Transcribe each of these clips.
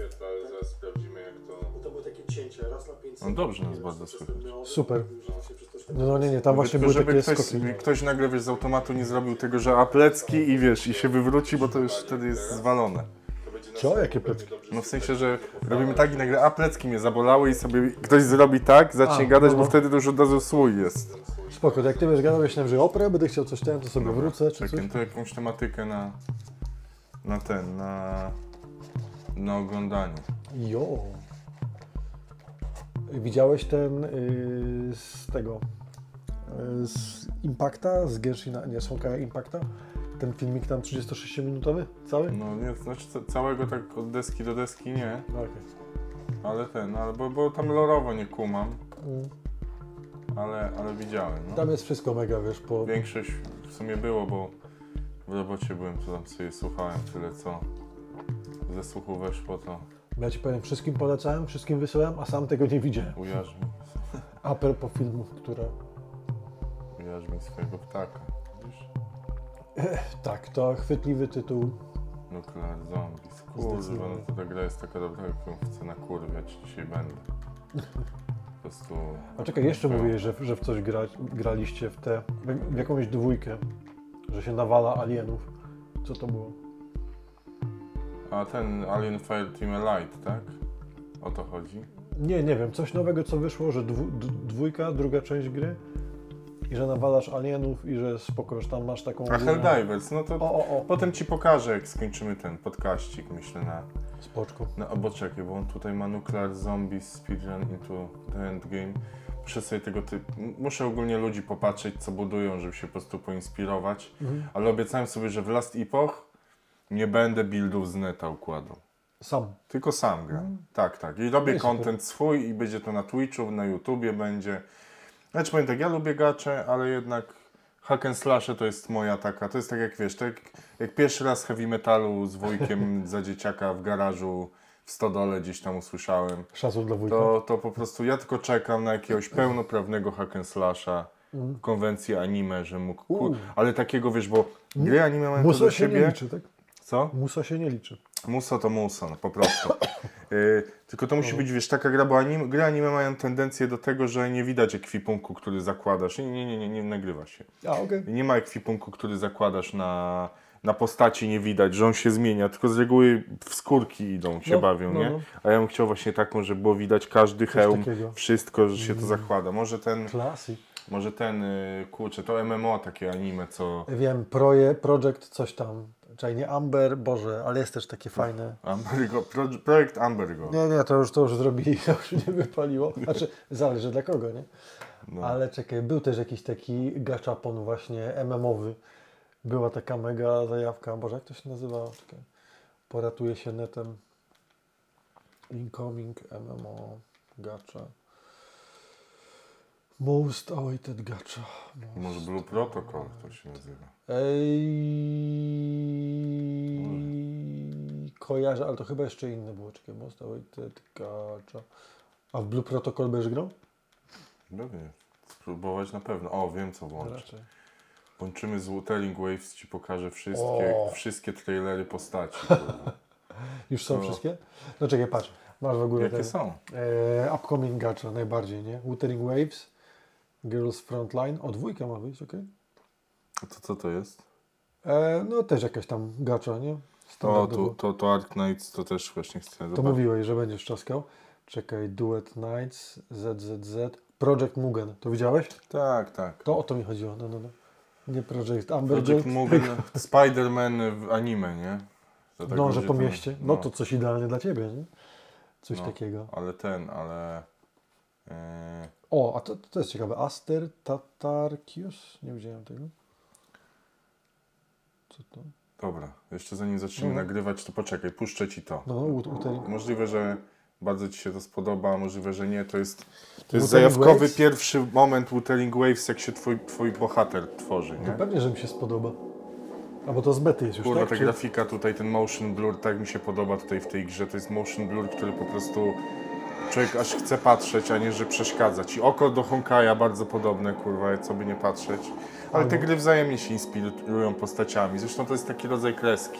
wyświetla, ale zaraz sprawdzimy jak to... To były takie cięcia, raz na 5 No dobrze nas bardzo słychać. Super. No, no nie, nie, tam właśnie były żeby takie ktoś, skoki. ktoś nagle wiesz, z automatu nie zrobił tego, że a plecki i wiesz, i się wywróci, bo to już wtedy jest zwalone. Co? Jakie plecki? No w sensie, że robimy tak i nagle, a plecki mnie zabolały i sobie ktoś zrobi tak, zacznie A, gadać, no, bo no. wtedy to już od razu słój jest. Spoko, to jak ty będziesz gadał, myślałem, że oprę, będę chciał coś ten, to sobie Dobra, wrócę, czy coś. Czekaj, to jakąś tematykę na, na ten, na, na oglądanie. Jo. Widziałeś ten y, z tego, y, z Impacta, z Gershina, nie, Smoka Impacta? Ten filmik tam 36-minutowy, cały? No nie, znaczy ca- całego tak od deski do deski nie, No, okej. ale ten, ale bo, bo tam lorowo nie kumam, Mm. ale, ale widziałem. No. Tam jest wszystko mega, wiesz, po... Większość w sumie było, bo w robocie byłem, to tam sobie słuchałem tyle co ze słuchu weszło, to Ja ci powiem, wszystkim polecałem, wszystkim wysyłałem, a sam tego nie widziałem. ujarzmi, A propos filmów, które... ujarzmi swojego ptaka. Widzisz? Tak, to chwytliwy tytuł. Nuclear Zombies. Kurwa, no to ta gra jest taka dobra, jak ją chcę nakurwiać, dzisiaj będę. Po prostu... A czekaj, jeszcze mówiłeś, że, że w coś gra, graliście w tę, w, w jakąś dwójkę, że się nawala alienów. Co to było? A ten Alien Fireteam Elite, tak? O to chodzi? Nie, nie wiem, coś nowego co wyszło, że dwu, dwójka, druga część gry i że nawalasz alienów i że spoko, że tam masz taką... A Helldivers, no to O, o, o, potem ci pokażę, jak skończymy ten podkaścik, myślę, na... bo czekaj, bo on tutaj ma Nuclear Zombies Speedrun into the Endgame. Muszę sobie tego typu... Muszę ogólnie ludzi popatrzeć, co budują, żeby się po prostu poinspirować. Mhm. Ale obiecałem sobie, że w Last Epoch nie będę buildów z neta układał. Sam. Tylko sam gram. Tak, tak. I robię No super. content swój i będzie to na Twitchu, na YouTubie będzie. Znaczy powiem tak, ja lubię gacze, ale jednak hack and slashe to jest moja taka, to jest tak jak wiesz, tak jak pierwszy raz heavy metalu z wujkiem za dzieciaka w garażu w stodole gdzieś tam usłyszałem, Szacun dla wujka. to, to po prostu ja tylko czekam na jakiegoś pełnoprawnego hack and slasha w konwencji anime, że mógł. U. ale takiego wiesz, bo gry anime mają to do siebie, liczy, tak? Co? Muso się nie liczy. Muso to muso, no, po prostu. Yy, tylko to musi być, wiesz, taka gra, bo anim, gry anime mają tendencję do tego, że nie widać ekwipunku, który zakładasz. Nie, nie, nie, nie, nie nagrywa się. A, okej. Nie ma ekwipunku, który zakładasz na, na postaci, nie widać, że on się zmienia, tylko z reguły w skórki idą, się No, bawią, no, nie? no. A ja bym chciał właśnie taką, żeby było widać każdy hełm, takiego. wszystko, że się to zakłada. Może ten, Klasy. może ten, yy, kurczę, to MMO takie anime, co... Wiem, proje, projekt coś tam. Czekaj, nie Amber, Boże, ale jest też takie fajne. Ambergo, pro, projekt Ambergo. Nie, nie, to już, to już zrobili, to już nie wypaliło. Znaczy, zależy dla kogo, nie? No. Ale czekaj, był też jakiś taki gachapon właśnie MMowy. Była taka mega zajawka. Boże, jak to się nazywało? Czekaj. Poratuje się netem. Incoming MMO gacha. Most awaited gacha. Może Blue Protocol to się nazywa. Ej, kojarzę, ale to chyba jeszcze inne było. Czekaj, Most awaited gacha. A w Blue Protocol będziesz grał? Pewnie. Spróbować na pewno. O, wiem co włączyć. Raczej. Włączymy z Wuthering Waves, ci pokażę wszystkie, O. wszystkie trailery postaci. Już są No. wszystkie? No czekaj, patrz. Masz w ogóle Jakie ten, są? E, upcoming gacha najbardziej, nie? Wuthering Waves, Girls Frontline. O, dwójka ma wyjść, okej. To co to jest? E, No też jakaś tam gacha, nie? O, to, to, to Ark Knights to też właśnie chcę To zobaczyć. mówiłeś, że będziesz czaskał. Czekaj, Duet Nights, ZZZ, Project Mugen. To widziałeś? Tak, tak. To o to mi chodziło, no, no, no. Nie Project Amber Project Mugen, Spider-Man w anime, nie? To tak No, że będzie po mieście. No to coś idealne dla Ciebie, nie? Coś No. takiego. Ale ten, ale... e, O, a to, to jest ciekawe. Aster Tatarkius? Nie widziałem tego. Co to? dobra, jeszcze zanim zaczniemy No. nagrywać, to poczekaj, puszczę ci to. No, no. Możliwe, że bardzo Ci się to spodoba, możliwe, że nie. To jest, to jest zajawkowy Waves? pierwszy moment Wuthering Waves, jak się twój, twój bohater tworzy, To nie? pewnie, że mi się spodoba. A bo to z bety jest już, Kurwa, tak? ta grafika tutaj, ten motion blur, tak mi się podoba tutaj w tej grze. To jest motion blur, który po prostu człowiek aż chce patrzeć, a nie, że przeszkadza. Ci oko do Honkaja bardzo podobne, kurwa, co by nie patrzeć. Ale te gry wzajemnie się inspirują postaciami. Zresztą to jest taki rodzaj kreski.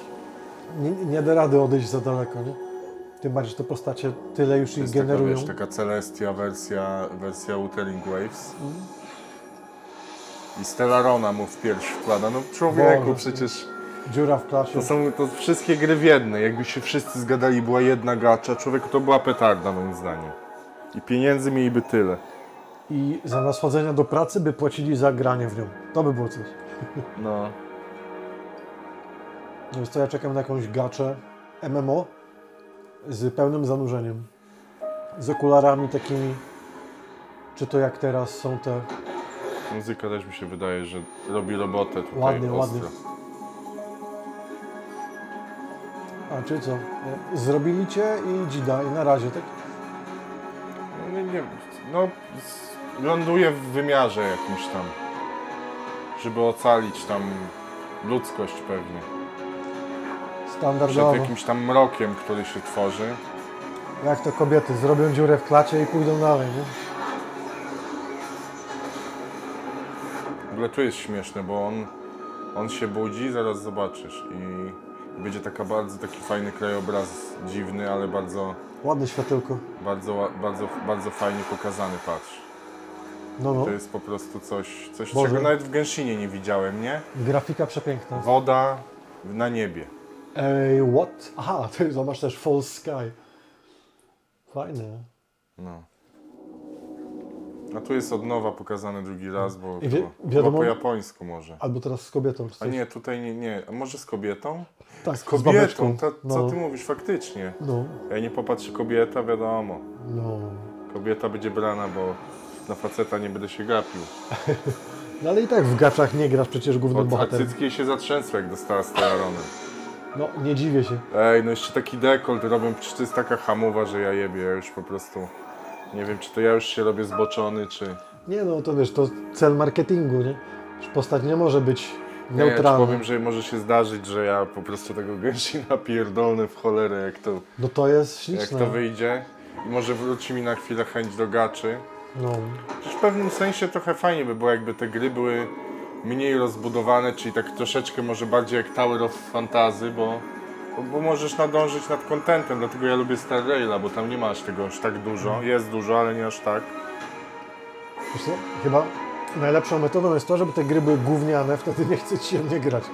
Nie, nie da rady odejść za daleko, nie? Tym bardziej, że te postacie tyle już To ich jest generują. wiesz, taka Celestia wersja, wersja Wuthering Waves. I Stellarona mu w pierś wkłada. No człowieku, Boże. przecież Dziura w klasie. to są to wszystkie gry w jednej. Jakby się wszyscy zgadali, była jedna gacza. Człowieku, to była petarda moim zdaniem. I pieniędzy mieliby tyle. I zamiast chodzenia do pracy, by płacili za granie w nią. To by było coś. No. No Więc to ja czekam na jakąś gaczę MMO z pełnym zanurzeniem. Z okularami takimi, czy to jak teraz są te Muzyka też mi się wydaje, że robi robotę tutaj Ładnie, ostro. ładnie. A czy co? Zrobili cię i dzida i na razie, tak? No, nie, nie, no ląduje w wymiarze jakimś tam. Żeby ocalić tam ludzkość pewnie. Przed Standardowo. jakimś tam mrokiem, który się tworzy. Jak to kobiety zrobią dziurę w klacie i pójdą dalej, nie? W ogóle tu jest śmieszne, bo on, on się budzi, zaraz zobaczysz i będzie taka bardzo taki fajny krajobraz, dziwny, ale bardzo, Ładne światełko. bardzo, bardzo, bardzo fajnie pokazany, patrz. No, no. To jest po prostu coś, coś Boże. czego nawet w Genshinie nie widziałem, nie? Grafika przepiękna. Woda na niebie. Ej, what? Aha, ty zobacz też False Sky. Fajne. No. A tu jest od nowa pokazany drugi raz, bo I wie- wiadomo- po japońsku może. Albo teraz z kobietą. Czy A coś. nie, tutaj nie, nie. A może z kobietą? tak, Z kobietą, to, co no, ty mówisz faktycznie. No, Ja nie popatrzy kobieta, wiadomo. no. Kobieta będzie brana, bo na faceta nie będę się gapił. No ale i tak w gaczach nie grasz przecież głównym bohaterem. cycki się zatrzęsły, jak dostała steronem. No, nie dziwię się. Ej, no jeszcze taki dekolt robią, przecież to jest taka hamowa, że ja jebie, ja już po prostu... Nie wiem, czy to ja już się robię zboczony, czy... Nie no, to wiesz, to cel marketingu, nie? Postać nie może być Nie, ja neutralna. powiem, że może się zdarzyć, że ja po prostu tego Genshina pierdolnę w cholerę, jak to, No to jest jak śliczne. to wyjdzie. I może wróci mi na chwilę chęć do gaczy. No, Przecież w pewnym sensie trochę fajnie by było, jakby te gry były mniej rozbudowane, czyli tak troszeczkę może bardziej jak Tower of Fantasy, bo, bo, możesz nadążyć nad contentem, dlatego ja lubię Star Raila, bo tam nie masz tego aż tak dużo. Jest dużo, ale nie aż tak. wiesz co? Chyba najlepszą metodą jest to, żeby te gry były gówniane, wtedy nie chce ci się w nie grać.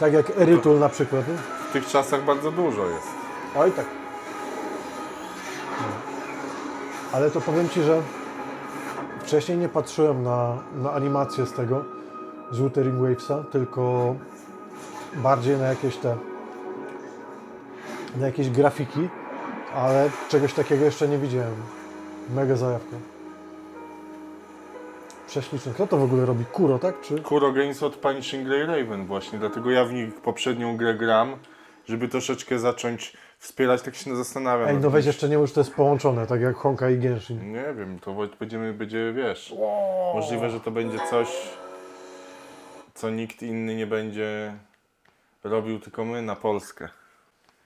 Tak jak Erytul na przykład, nie? W tych czasach bardzo dużo jest. Oj tak. Ale to powiem Ci, że wcześniej nie patrzyłem na, na animację z tego, z Wuthering Wavesa, tylko bardziej na jakieś te, na jakieś grafiki, ale czegoś takiego jeszcze nie widziałem. Mega zajawka. Prześliczny. Kto to w ogóle robi? Kuro, tak? Czy... Kuro Games od Punishing Grey Raven właśnie, dlatego ja w nich poprzednią grę gram, żeby troszeczkę zacząć wspierać, tak się zastanawiam. Ej, no weź jeszcze nie mów, że to jest połączone, tak jak Honka i Genshin. Nie wiem, to będziemy, będzie, wiesz, możliwe, że to będzie coś, co nikt inny nie będzie robił, tylko my na Polskę.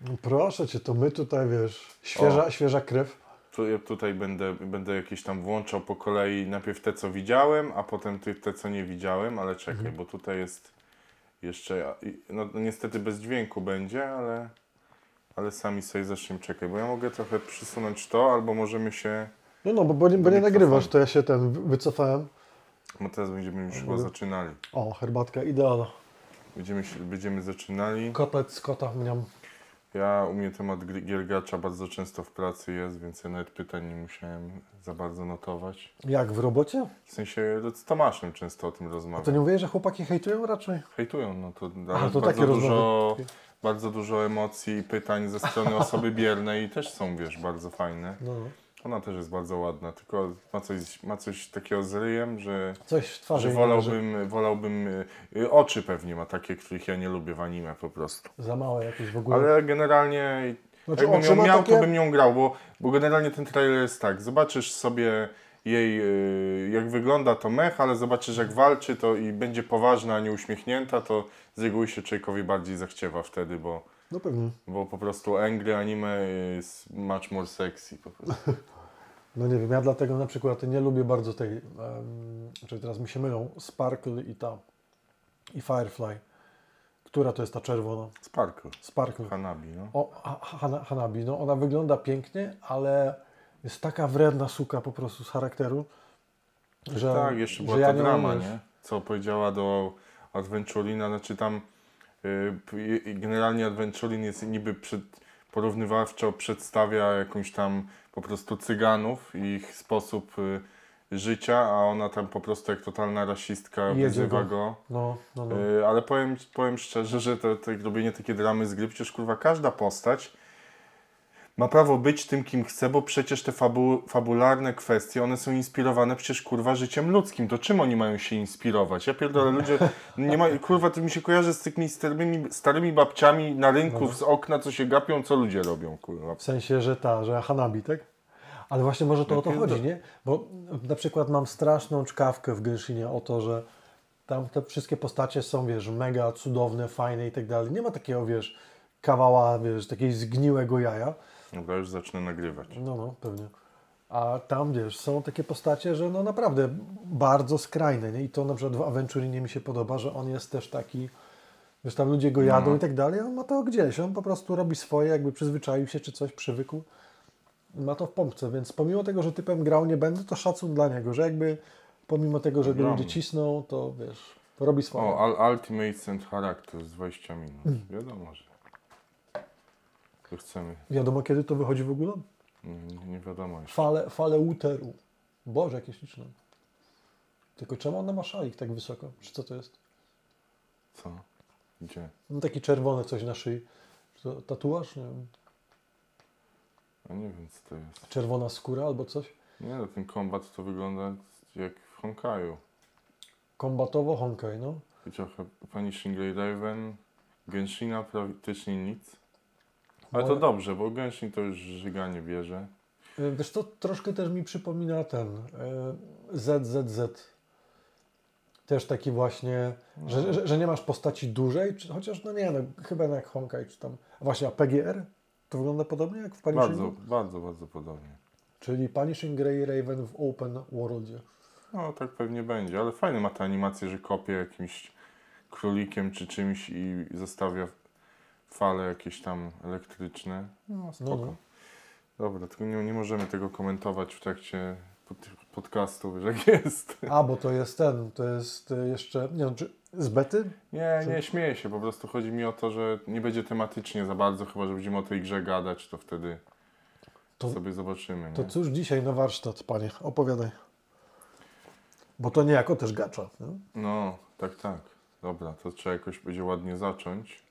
No proszę Cię, to my tutaj, wiesz, świeża, świeża krew. Tu, ja tutaj będę, będę jakieś tam włączał po kolei najpierw te, co widziałem, a potem ty, te, co nie widziałem, ale czekaj, bo tutaj jest jeszcze, i- no niestety bez dźwięku będzie, ale, ale sami sobie zaczniemy czekaj, bo ja mogę trochę przysunąć to, albo możemy się, No, no, bo, bo, nie, bo nie nagrywasz, to ja się ten wy- wycofałem. bo teraz będziemy już chyba zaczynali. O, herbatka idealna. Będziemy, się, będziemy zaczynali. Kotlet z kota. Ja u mnie temat gry- gier gracza bardzo często w pracy jest, więc ja nawet pytań nie musiałem za bardzo notować. Jak, w robocie? W sensie z Tomaszem często o tym A rozmawiam. to nie mówię, że chłopaki hejtują raczej? Hejtują, no to, ale to bardzo, takie dużo, rozmowy. bardzo dużo emocji i pytań ze strony osoby biernej też są, wiesz, bardzo fajne. No, Ona też jest bardzo ładna, tylko ma coś, ma coś takiego z ryjem, że, coś w twarzy że wolałbym, wolałbym, y, y, oczy pewnie ma takie, których ja nie lubię w anime po prostu. Za małe jakieś w ogóle. Ale generalnie Znaczy, jakbym oczy ją ma miał, takie- to bym ją grał, bo, bo generalnie ten trailer jest tak, zobaczysz sobie jej, y, jak wygląda to mech, ale zobaczysz jak walczy to i będzie poważna, a nie uśmiechnięta, to z reguły się człowiekowi bardziej zachciewa wtedy, bo, No pewnie. bo po prostu angry anime jest much more sexy po prostu. No nie wiem, ja dlatego na przykład nie lubię bardzo tej, um, czyli teraz mi się mylą, Sparkle i ta, i Firefly, Która to jest ta czerwona? Sparkle. Sparkle. Hanabi, no. O, ha, Hana- Hanabi, no ona wygląda pięknie, ale jest taka wredna suka po prostu z charakteru, że, Tak, jeszcze że była ja ta nie drama, wiesz, nie? Co powiedziała do Adventurina, znaczy tam y, i- generalnie Adventurin jest niby przed, porównywawczo przedstawia jakąś tam po prostu cyganów i ich sposób y, życia, a ona tam po prostu jak totalna rasistka wyzywa go. go. No, no, no. Y, ale powiem, powiem szczerze, że to, to robienie takie dramy z gry, przecież kurwa każda postać ma prawo być tym, kim chce, bo przecież te fabu fabularne kwestie, one są inspirowane przecież kurwa życiem ludzkim. To czym oni mają się inspirować? Ja pierdolę, ludzie, nie ma, kurwa, to mi się kojarzy z tymi starymi, starymi babciami na rynku z okna, co się gapią, co ludzie robią, kurwa. W sensie, że ta, że Hanabi, tak? Ale właśnie może to o to chodzi, nie? Bo na przykład mam straszną czkawkę w Genshinie o to, że tam te wszystkie postacie są, wiesz, mega cudowne, fajne i tak dalej. Nie ma takiego, wiesz, kawała, wiesz, takiej zgniłego jaja. Dobra, już zacznę nagrywać. No, no, pewnie. A tam, wiesz, są takie postacie, że no naprawdę bardzo skrajne, nie? I to na przykład w Aventurinie mi się podoba, że on jest też taki, wiesz, tam ludzie go jadą No. i tak dalej, on ma to gdzieś, on po prostu robi swoje, jakby przyzwyczaił się czy coś, przywykł. Ma to w pompce, więc pomimo tego, że typem grał nie będę, to szacun dla niego, że jakby pomimo tego, że go ludzie cisną, to wiesz, to robi swoje. O, Al Ultimates and Characters, 20 minut. Wiadomo, że chcemy. Wiadomo kiedy to wychodzi w ogóle? Nie, nie, wiadomo jeszcze. Fale, fale uteru. Boże, jakie śliczne. Tylko czemu ona ma szalik tak wysoko? Czy co to jest? Co? Gdzie? No taki czerwony coś na szyi. Czy to tatuaż? Nie wiem. A nie wiem, co to jest. Czerwona skóra albo coś? Nie no, ten kombat to wygląda jak w Honkaju. Kombatowo Honkai, no. I trochę Punishing Raven, Genshina praktycznie nic. Ale to dobrze, bo Genshin to już żyganie bierze. Y, Wiesz, to troszkę też mi przypomina ten ZZZ. Też taki właśnie, że, że, że nie masz postaci dużej, czy, chociaż no nie, no, chyba jak Honkai, czy tam. A właśnie, a PGR? To wygląda podobnie jak w Punishingu? Bardzo, bardzo, bardzo podobnie. Czyli Punishing Grey Raven w Open Worldzie. No tak pewnie będzie, ale fajne ma ta animacja, że kopie jakimś królikiem czy czymś i zostawia fale jakieś tam elektryczne. No spoko. No, no. Dobra, tylko nie, nie możemy tego komentować w trakcie pod, podcastu, że jak jest. A, bo to jest ten, to jest y, jeszcze, nie wiem, czy z bety? Nie, nie śmieję się, po prostu chodzi mi o to, że nie będzie tematycznie za bardzo, chyba że będziemy o tej grze gadać, to wtedy To- sobie zobaczymy. To Nie? cóż dzisiaj na warsztat, panie? Opowiadaj. Bo to niejako też gacza. Nie? No, tak, tak. Dobra, to trzeba jakoś będzie ładnie zacząć.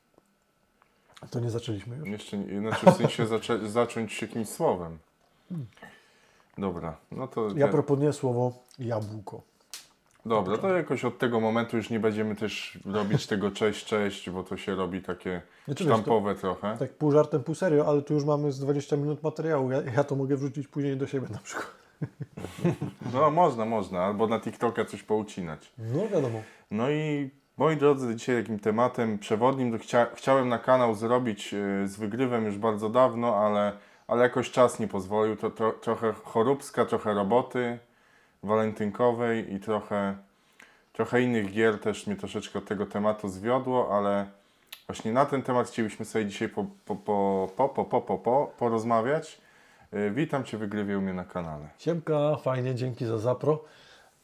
To nie zaczęliśmy już. Jeszcze, nie- znaczy w sensie zaczę, zacząć jakimś słowem. Dobra, no to... Ja proponuję słowo jabłko. Dobra, to jakoś od tego momentu już nie będziemy też robić tego cześć, cześć, bo to się robi takie Znaczy, wiesz, to- sztampowe trochę. Tak pół żartem, pół serio, ale tu już mamy z 20 minut materiału. Ja, ja to mogę wrzucić później do siebie na przykład. No można, można, albo na TikToka coś poucinać. No wiadomo. No i Moi drodzy, dzisiaj takim tematem przewodnim, to chcia, chciałem na kanał zrobić y, z wygrywem już bardzo dawno, ale, ale jakoś czas nie pozwolił. To, to, trochę choróbska, trochę roboty walentynkowej i trochę, trochę innych gier też mnie troszeczkę od tego tematu zwiodło, ale właśnie na ten temat chcielibyśmy sobie dzisiaj po, po, po, po, po, po, po, po porozmawiać. Y, witam Cię, wygrywie u mnie na kanale. Siemka, fajnie, dzięki za zapro.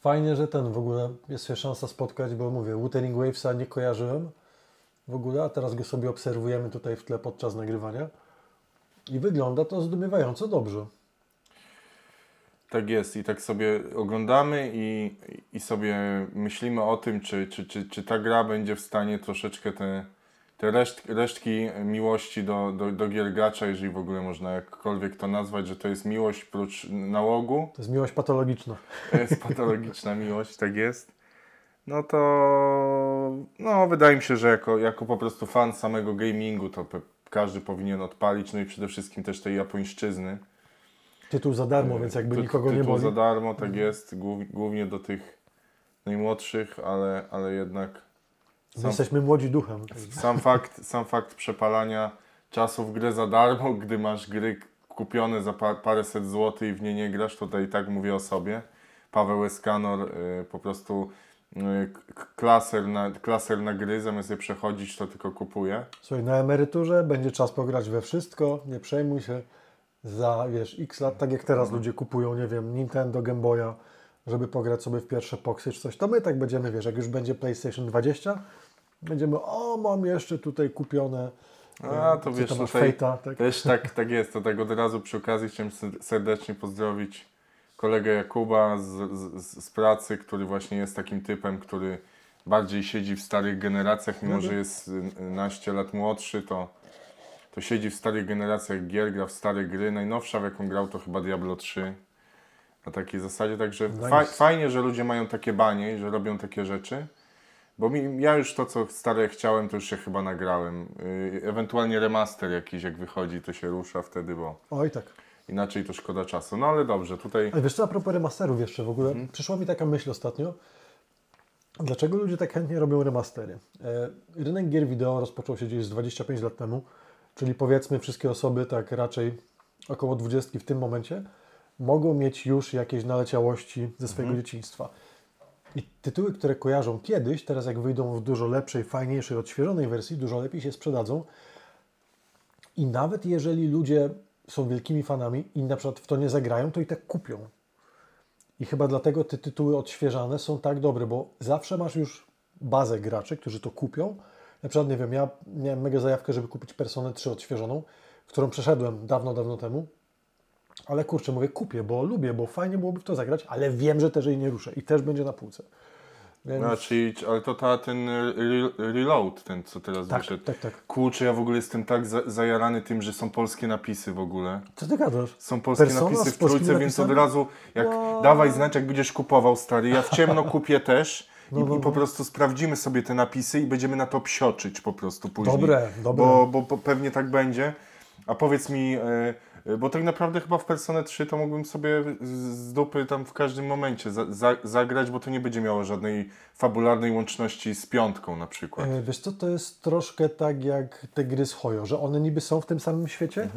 Fajnie, że ten w ogóle jest się szansa spotkać, bo mówię, Wuthering Wavesa nie kojarzyłem w ogóle, a teraz go sobie obserwujemy tutaj w tle podczas nagrywania. I wygląda to zdumiewająco dobrze. Tak jest i tak sobie oglądamy i, i sobie myślimy o tym, czy, czy, czy, czy ta gra będzie w stanie troszeczkę te, te reszt, resztki miłości do, do, do gier gracza, jeżeli w ogóle można jakkolwiek to nazwać, że to jest miłość prócz nałogu, To jest miłość patologiczna. to jest patologiczna miłość, tak jest. No to no wydaje mi się, że jako, jako po prostu fan samego gamingu to każdy powinien odpalić, no i przede wszystkim też tej japońszczyzny. Tytuł za darmo, więc jakby Ty- nikogo nie tytuł boli. za darmo, tak jest, głów- głównie do tych najmłodszych, ale, ale jednak sam, Jesteśmy młodzi duchem. sam, fakt, sam fakt przepalania czasu w grę za darmo, gdy masz gry kupione za pa, paręset złotych i w nie nie grasz, tutaj tak mówię o sobie. Paweł Eskanor y, po prostu y, klaser na, klaser na gry, zamiast je przechodzić, to tylko kupuję. Słuchaj, na emeryturze będzie czas pograć we wszystko, nie przejmuj się. Za, wiesz, x lat, tak jak teraz ludzie kupują, nie wiem, Nintendo, Game Boya, żeby pograć sobie w pierwsze poksy czy coś, to my tak będziemy, wiesz, jak już będzie PlayStation 20, będziemy, o, mam jeszcze tutaj kupione A, e, to wiesz, tutaj Fate'a, tak? Też tak, tak jest, to tak od razu przy okazji chciałem ser- serdecznie pozdrowić kolegę Jakuba z, z, z pracy, który właśnie jest takim typem, który bardziej siedzi w starych generacjach, mimo Mhm. że jest naście lat młodszy, to, to siedzi w starych generacjach gier, gra w stare gry. Najnowsza, w jaką grał, to chyba Diablo 3. Na takiej zasadzie, także Nice. fa- fajnie, że ludzie mają takie banie i że robią takie rzeczy. Bo mi, ja już to, co stare chciałem, to już się chyba nagrałem. Yy, ewentualnie remaster jakiś, jak wychodzi, to się rusza wtedy, bo Oj tak. inaczej to szkoda czasu. No ale dobrze, tutaj... Ale wiesz co, a propos remasterów jeszcze w ogóle, Mhm. przyszła mi taka myśl ostatnio, dlaczego ludzie tak chętnie robią remastery? E, rynek gier wideo rozpoczął się gdzieś z 25 lat temu, czyli powiedzmy wszystkie osoby, tak raczej około 20 w tym momencie, mogą mieć już jakieś naleciałości ze swojego Mhm. dzieciństwa. I tytuły, które kojarzą kiedyś, teraz jak wyjdą w dużo lepszej, fajniejszej, odświeżonej wersji, dużo lepiej się sprzedadzą. I nawet jeżeli ludzie są wielkimi fanami i na przykład w to nie zagrają, to i tak kupią. I chyba dlatego te tytuły odświeżane są tak dobre, bo zawsze masz już bazę graczy, którzy to kupią. Na przykład, nie wiem, ja miałem mega zajawkę, żeby kupić Personę 3 odświeżoną, którą przeszedłem dawno, dawno temu. Ale kurczę, mówię, kupię, bo lubię, bo fajnie byłoby w to zagrać, ale wiem, że też jej nie ruszę i też będzie na półce. Więc... No, czyli, ale to ta, ten re, reload, ten co teraz tak, wyszedł. tak, tak. Kurczę, ja w ogóle jestem tak za, zajarany tym, że są polskie napisy w ogóle. Co ty gadasz? Są polskie Persona napisy w trójce, więc od razu jak Wow. dawaj znać, jak będziesz kupował stary. Ja w ciemno kupię też i, No, no, i po no. prostu sprawdzimy sobie te napisy i będziemy na to psioczyć po prostu później. Dobre, dobre. Bo, bo, pewnie tak będzie. A powiedz mi, e, bo tak naprawdę chyba w Personę 3 to mógłbym sobie z dupy tam w każdym momencie za, za, zagrać, bo to nie będzie miało żadnej fabularnej łączności z piątką na przykład. E, Wiesz co, to jest troszkę tak jak te gry z Hojo, że one niby są w tym samym świecie,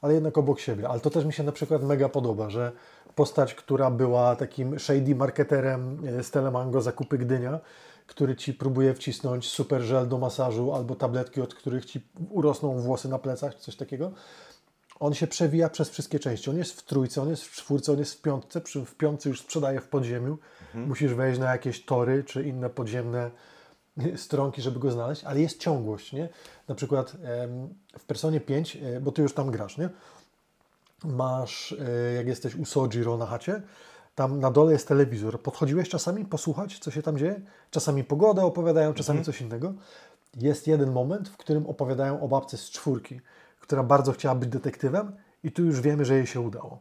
ale jednak obok siebie. Ale to też mi się na przykład mega podoba, że postać, która była takim shady marketerem e, z Telemango zakupy Gdynia, który ci próbuje wcisnąć super żel do masażu albo tabletki, od których ci urosną włosy na plecach, czy coś takiego. On się przewija przez wszystkie części. On jest w trójce, on jest w czwórce, on jest w piątce. Przy, w piątce już sprzedaje w podziemiu. Musisz wejść na jakieś tory czy inne podziemne stronki, żeby go znaleźć, ale jest ciągłość, nie? Na przykład w Personie 5, e, bo ty już tam grasz, nie? Masz, e, jak jesteś u Sojiro na chacie, tam na dole jest telewizor. Podchodziłeś czasami posłuchać, co się tam dzieje? Czasami pogodę opowiadają, czasami coś innego. Jest jeden moment, w którym opowiadają o babce z czwórki, która bardzo chciała być detektywem i tu już wiemy, że jej się udało.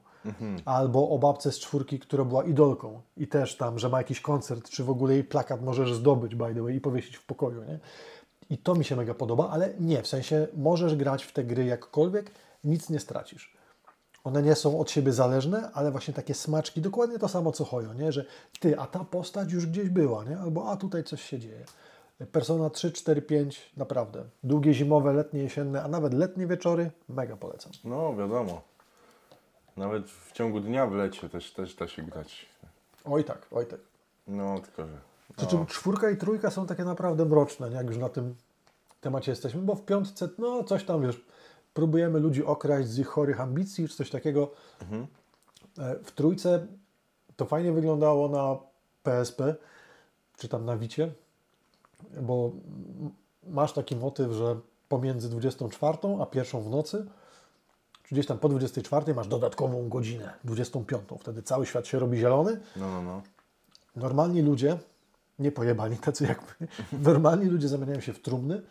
Albo o babce z czwórki, która była idolką i też tam, że ma jakiś koncert, czy w ogóle jej plakat możesz zdobyć, by the way, i powiesić w pokoju, nie? I to mi się mega podoba, ale nie, w sensie możesz grać w te gry jakkolwiek, nic nie stracisz. One nie są od siebie zależne, ale właśnie takie smaczki, dokładnie to samo co Hojo, nie? Że ty, a ta postać już gdzieś była, nie? Albo a tutaj coś się dzieje. Persona 3, 4, 5, naprawdę. Długie zimowe, letnie, jesienne, a nawet letnie wieczory, mega polecam. No wiadomo. Nawet w ciągu dnia w lecie też, też da się grać. Oj tak, oj tak. No tylko, że... Przy czym czwórka i trójka są takie naprawdę mroczne, jak już na tym temacie jesteśmy, bo w piątce, no coś tam, wiesz, próbujemy ludzi okraść z ich chorych ambicji, czy coś takiego. E, W trójce to fajnie wyglądało na PSP, czy tam na Wicie, bo masz taki motyw, że pomiędzy 24 a pierwszą w nocy, czy gdzieś tam po 24 masz dodatkową godzinę, 25. Wtedy cały świat się robi zielony, No, no, no. Normalni ludzie, nie pojebani tacy jak my, normalni ludzie zamieniają się w trumny,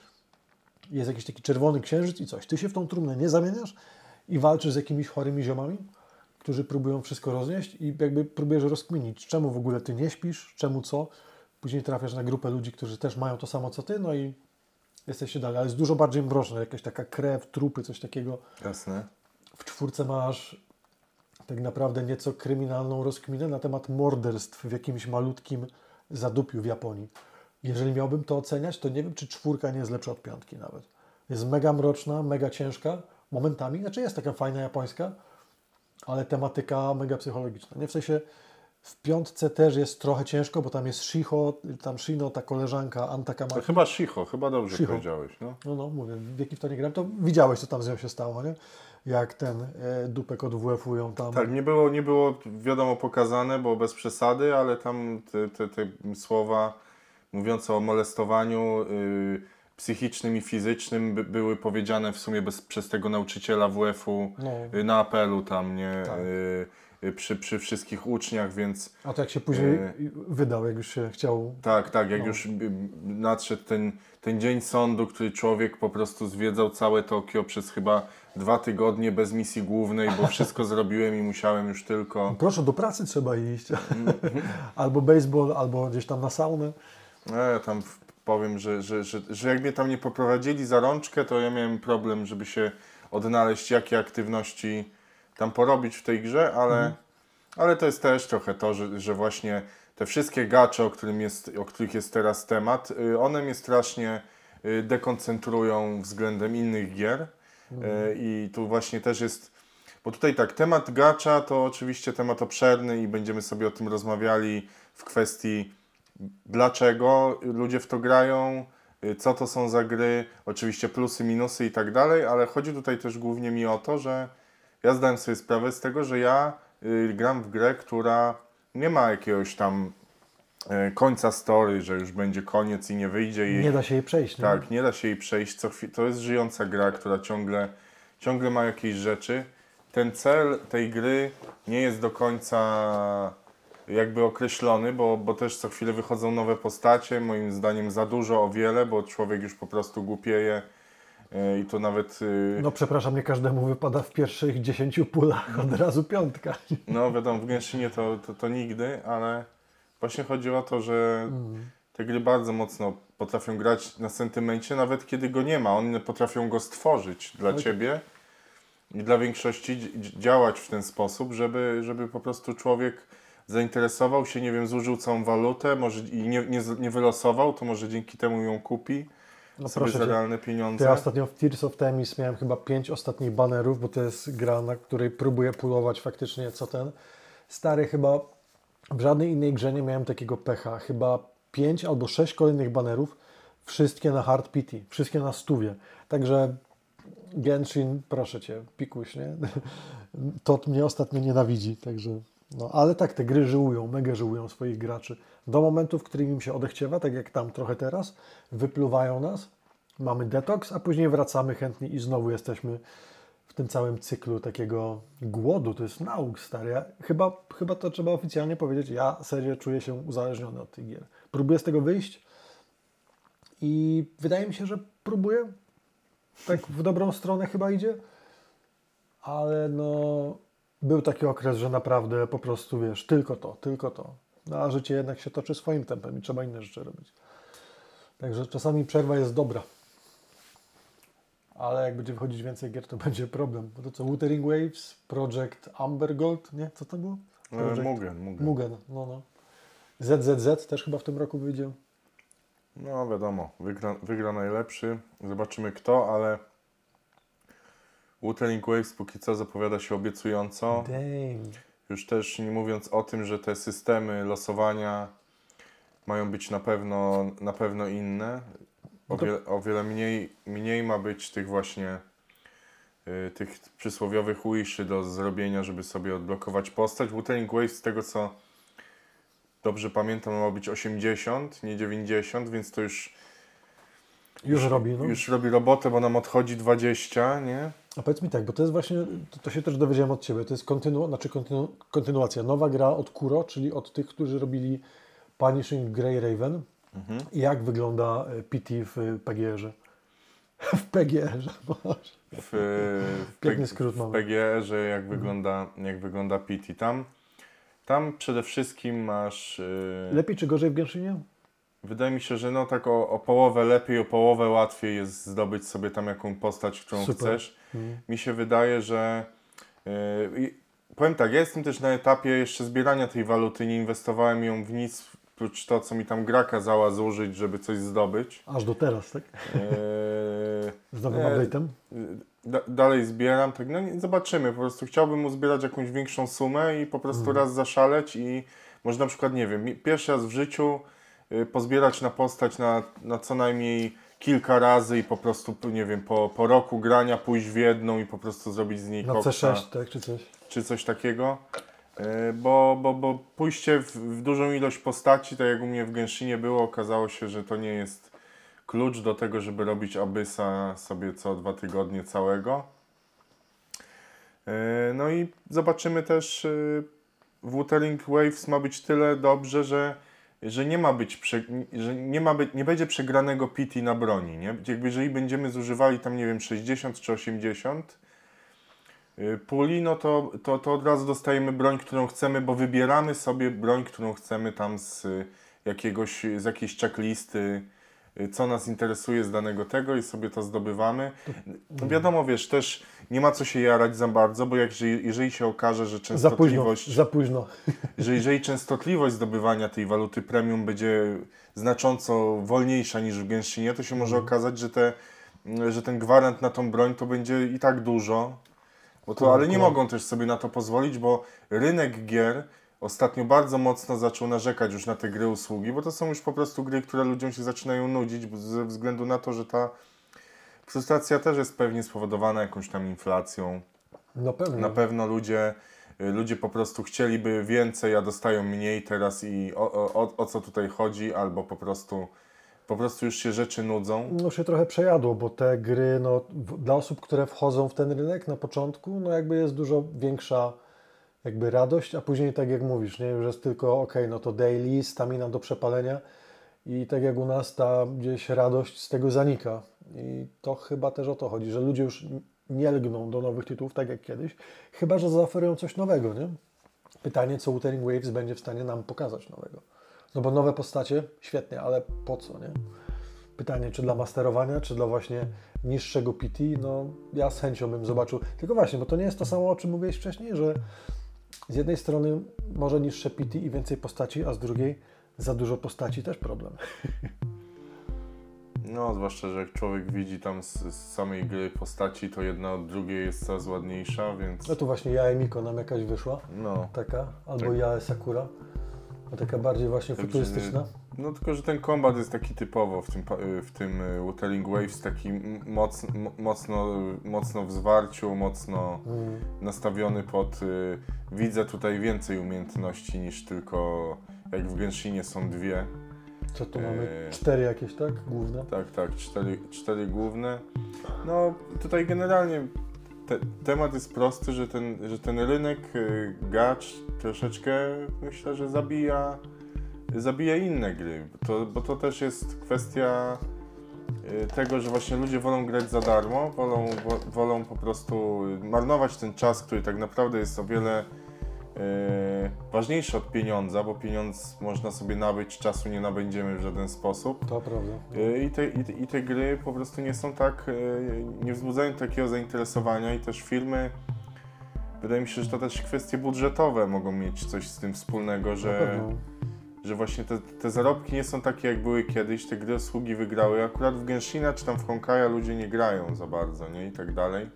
jest jakiś taki czerwony księżyc i coś. Ty się w tą trumnę nie zamieniasz i walczysz z jakimiś chorymi ziomami, którzy próbują wszystko roznieść i jakby próbujesz rozkminić, czemu w ogóle ty nie śpisz, czemu co. Później trafiasz na grupę ludzi, którzy też mają to samo co ty, no i jesteście dalej. Ale jest dużo bardziej mroczne, jakaś taka krew, trupy, coś takiego. Jasne. W czwórce masz tak naprawdę nieco kryminalną rozkminę na temat morderstw w jakimś malutkim zadupiu w Japonii. Jeżeli miałbym to oceniać, to nie wiem, czy czwórka nie jest lepsza od piątki nawet. Jest mega mroczna, mega ciężka, momentami, znaczy jest taka fajna japońska, ale tematyka mega psychologiczna. Nie w sensie W piątce też jest trochę ciężko, bo tam jest Shiho, tam Shino, ta koleżanka Anta Kamaki. chyba Shicho, chyba dobrze Shiho. powiedziałeś. No. No, no, mówię, wieki w to nie grałem, to widziałeś, co tam z nią się stało, nie? Jak ten e, dupek od WF-u ją tam... Tak, nie było, nie było wiadomo pokazane, bo bez przesady, ale tam te, te, te słowa mówiące o molestowaniu y, psychicznym i fizycznym by, były powiedziane w sumie bez, przez tego nauczyciela WF-u No. y, na apelu tam, nie? Tak. Y, przy, przy wszystkich uczniach, więc A to jak się później E. wydał, jak już się chciał... tak, tak, jak No. już y, nadszedł ten, ten dzień sądu, który człowiek po prostu zwiedzał całe Tokio przez chyba dwa tygodnie bez misji głównej, bo wszystko zrobiłem i musiałem już tylko... Proszę, do pracy trzeba iść. Albo baseball, albo gdzieś tam na saunę. No, ja tam powiem, że, że, że, że jak mnie tam nie poprowadzili za rączkę, to ja miałem problem, żeby się odnaleźć, jakie aktywności tam porobić w tej grze, ale, ale to jest też trochę to, że, że właśnie te wszystkie gacze, o, którym jest, o których jest teraz temat, y, one mnie strasznie y, dekoncentrują względem innych gier. Y, I tu właśnie też jest, bo tutaj tak, temat gacza to oczywiście temat obszerny i będziemy sobie o tym rozmawiali w kwestii dlaczego ludzie w to grają, co to są za gry, oczywiście plusy, minusy i tak dalej, ale chodzi tutaj też głównie mi o to, że ja zdałem sobie sprawę z tego, że ja y, gram w grę, która nie ma jakiegoś tam y, końca story, że już będzie koniec i nie wyjdzie i Nie da się jej przejść. Nie? tak, nie da się jej przejść. Co to jest żyjąca gra, która ciągle, ciągle ma jakieś rzeczy. Ten cel tej gry nie jest do końca jakby określony, bo, bo też co chwilę wychodzą nowe postacie. Moim zdaniem za dużo, o wiele, bo człowiek już po prostu głupieje i to nawet yy, No przepraszam, nie każdemu wypada w pierwszych 10 pulach od razu piątka. No wiadomo, w Genshinie to, to, to nigdy, ale właśnie chodzi o to, że te gry bardzo mocno potrafią grać na sentymencie, nawet kiedy go nie ma. One potrafią go stworzyć dla Oj. ciebie i dla większości dzi- działać w ten sposób, żeby, żeby po prostu człowiek zainteresował się, nie wiem, zużył całą walutę może i nie, nie, nie wylosował, to może dzięki temu ją kupi No sobie za realne pieniądze. ja ostatnio w Tears of Temis miałem chyba 5 ostatnich banerów, bo to jest gra, na której próbuję pulować faktycznie co ten. Stary chyba w żadnej innej grze nie miałem takiego pecha. Chyba 5 albo 6 kolejnych banerów, wszystkie na hard pity, wszystkie na stówie. Także Genshin, proszę Cię, pikuś, nie? Tot mnie ostatnio nienawidzi, także... No, ale tak, te gry żyłują, mega żyłują swoich graczy. Do momentu, w którym im się odechciewa, tak jak tam trochę teraz, wypluwają nas, mamy detoks, a później wracamy chętnie i znowu jesteśmy w tym całym cyklu takiego głodu. To jest nauk, stary. Ja, chyba, chyba to trzeba oficjalnie powiedzieć, ja serio czuję się uzależniony od tych gier. Próbuję z tego wyjść i wydaje mi się, że próbuję. Tak w dobrą stronę chyba idzie. Ale no, był taki okres, że naprawdę po prostu, wiesz, tylko to, tylko to. No, a życie jednak się toczy swoim tempem i trzeba inne rzeczy robić. Także czasami przerwa jest dobra. Ale jak będzie wychodzić więcej gier, to będzie problem. Bo to co, Wuthering Waves, Project Amber Gold, nie? Co to było? E, Project Mugen, Mugen. Mugen, no no. ZZZ też chyba w tym roku wyjdzie. No wiadomo, wygra, wygra najlepszy. Zobaczymy kto, ale Wuthering Waves póki co zapowiada się obiecująco. Dang. Już też nie mówiąc o tym, że te systemy losowania mają być na pewno, na pewno inne. O, No wiele, o wiele mniej, mniej ma być tych właśnie y, tych przysłowiowych wishy do zrobienia, żeby sobie odblokować postać. Wuthering Waves z tego co dobrze pamiętam ma być 80, nie 90, więc to już Już robi, no. już robi robotę, bo nam odchodzi 20, nie? A powiedz mi tak, bo to jest właśnie, to, to się też dowiedziałem od Ciebie, to jest kontynu, znaczy kontynu, kontynuacja, nowa gra od Kuro, czyli od tych, którzy robili Punishing Grey Raven. Mhm. I jak wygląda e, PT w PGR-ze? w PGR-ze. W, w, Piękny skrót w mamy. PGR-ze jak wygląda, jak wygląda PT. Tam, tam przede wszystkim masz... y, Lepiej czy gorzej w Genshinie? Wydaje mi się, że no tak o, o połowę lepiej, o połowę łatwiej jest zdobyć sobie tam jaką postać, którą Super. chcesz. Mhm. Mi się wydaje, że yy, powiem tak, ja jestem też na etapie jeszcze zbierania tej waluty, nie inwestowałem ją w nic, prócz to, co mi tam gra kazała zużyć, żeby coś zdobyć. Aż do teraz, tak? Yy, Z nowym Nie. update'em? da, dalej zbieram, tak no nie, zobaczymy, po prostu chciałbym uzbierać jakąś większą sumę i po prostu Mhm. raz zaszaleć i może na przykład, nie wiem, pierwszy raz w życiu y, pozbierać na postać na, na co najmniej kilka razy i po prostu, nie wiem, po, po roku grania pójść w jedną i po prostu zrobić z niej Na koksa C6, tak, czy coś. czy coś takiego. Y, Bo, bo, bo pójście w, w dużą ilość postaci, tak jak u mnie w Genshinie było, okazało się, że to nie jest klucz do tego, żeby robić Abyssa sobie co dwa tygodnie całego. Y, No i zobaczymy też, y, Wuthering Waves ma być tyle dobrze, że, że nie ma być, prze, że nie ma być, nie będzie przegranego PT na broni, nie? Jakby jeżeli będziemy zużywali tam, nie wiem, 60 czy 80, y, puli, no to, to, to od razu dostajemy broń, którą chcemy, bo wybieramy sobie broń, którą chcemy tam z y, jakiegoś, z jakiejś checklisty, co nas interesuje z danego tego i sobie to zdobywamy. No wiadomo, wiesz, też nie ma co się jarać za bardzo, bo jak, jeżeli- się okaże, że Za późno, częstotliwość, za późno. że jeżeli częstotliwość zdobywania tej waluty premium będzie znacząco wolniejsza niż w Genshinie, to się może okazać, że, te, że ten gwarant na tą broń to będzie i tak dużo. Bo to, ale nie mogą też sobie na to pozwolić, bo rynek gier ostatnio bardzo mocno zaczął narzekać już na te gry usługi, bo to są już po prostu gry, które ludziom się zaczynają nudzić ze względu na to, że ta frustracja też jest pewnie spowodowana jakąś tam inflacją. No pewnie. Na pewno ludzie, y, ludzie po prostu chcieliby więcej, a dostają mniej teraz i o, o, o, co tutaj chodzi, albo po prostu, po prostu już się rzeczy nudzą. No się trochę przejadło, bo te gry, no, dla osób, które wchodzą w ten rynek na początku, no jakby jest dużo większa jakby radość, a później tak jak mówisz, nie, już jest tylko ok, no to daily, stamina do przepalenia i tak jak u nas ta gdzieś radość z tego zanika i to chyba też o to chodzi, że ludzie już nie lgną do nowych tytułów tak jak kiedyś, chyba, że zaoferują coś nowego, nie? Pytanie, co Wuthering Waves będzie w stanie nam pokazać nowego. No bo nowe postacie, świetnie, ale po co, nie? Pytanie, czy dla masterowania, czy dla właśnie niższego PT, no ja z chęcią bym zobaczył. Tylko właśnie, bo to nie jest to samo, o czym mówiłeś wcześniej, że z jednej strony może niższe PT i więcej postaci, a z drugiej za dużo postaci też problem. No, zwłaszcza, że jak człowiek widzi tam z, z samej gry postaci, to jedna od drugiej jest coraz ładniejsza, więc No tu właśnie ja Emiko nam jakaś wyszła, no. taka, albo Tak. ja Sakura, no taka bardziej właśnie Także, futurystyczna. No tylko, że ten kombat jest taki typowo w tym, y, w tym y, Wuthering Waves, taki moc, mocno, mocno w zwarciu, mocno Mm. nastawiony pod... Y, widzę tutaj więcej umiejętności niż tylko jak w Genshinie są dwie. Co tu mamy? Cztery jakieś, tak? Główne. Tak, tak, cztery, cztery główne. No tutaj generalnie te, temat jest prosty, że ten, że ten rynek y, gacz troszeczkę myślę, że zabija, zabija inne gry. To, bo to też jest kwestia y, tego, że właśnie ludzie wolą grać za darmo, wolą, wo, wolą po prostu marnować ten czas, który tak naprawdę jest o wiele y, ważniejszy od pieniądza, bo pieniądz można sobie nabyć, czasu nie nabędziemy w żaden sposób. To prawda. Y, I te, i, te, I te gry po prostu nie są tak, nie wzbudzają takiego zainteresowania i też filmy, wydaje mi się, że to też kwestie budżetowe mogą mieć coś z tym wspólnego, że. Że właśnie te, te zarobki nie są takie jak były kiedyś, te gry usługi wygrały, akurat w Genshina czy tam w Honkaja ludzie nie grają za bardzo, nie, i tak dalej.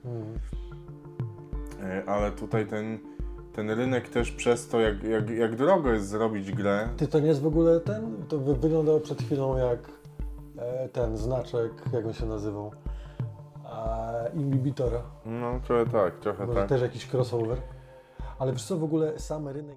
Y, ale tutaj ten, ten rynek też przez to, jak, jak, jak drogo jest zrobić grę, Ty to nie jest w ogóle ten? To wy, wyglądało przed chwilą jak e, ten znaczek, jak on się nazywał? E, Inhibitora. no trochę tak, trochę Może tak. też jakiś crossover. Ale wiesz co, w ogóle sam rynek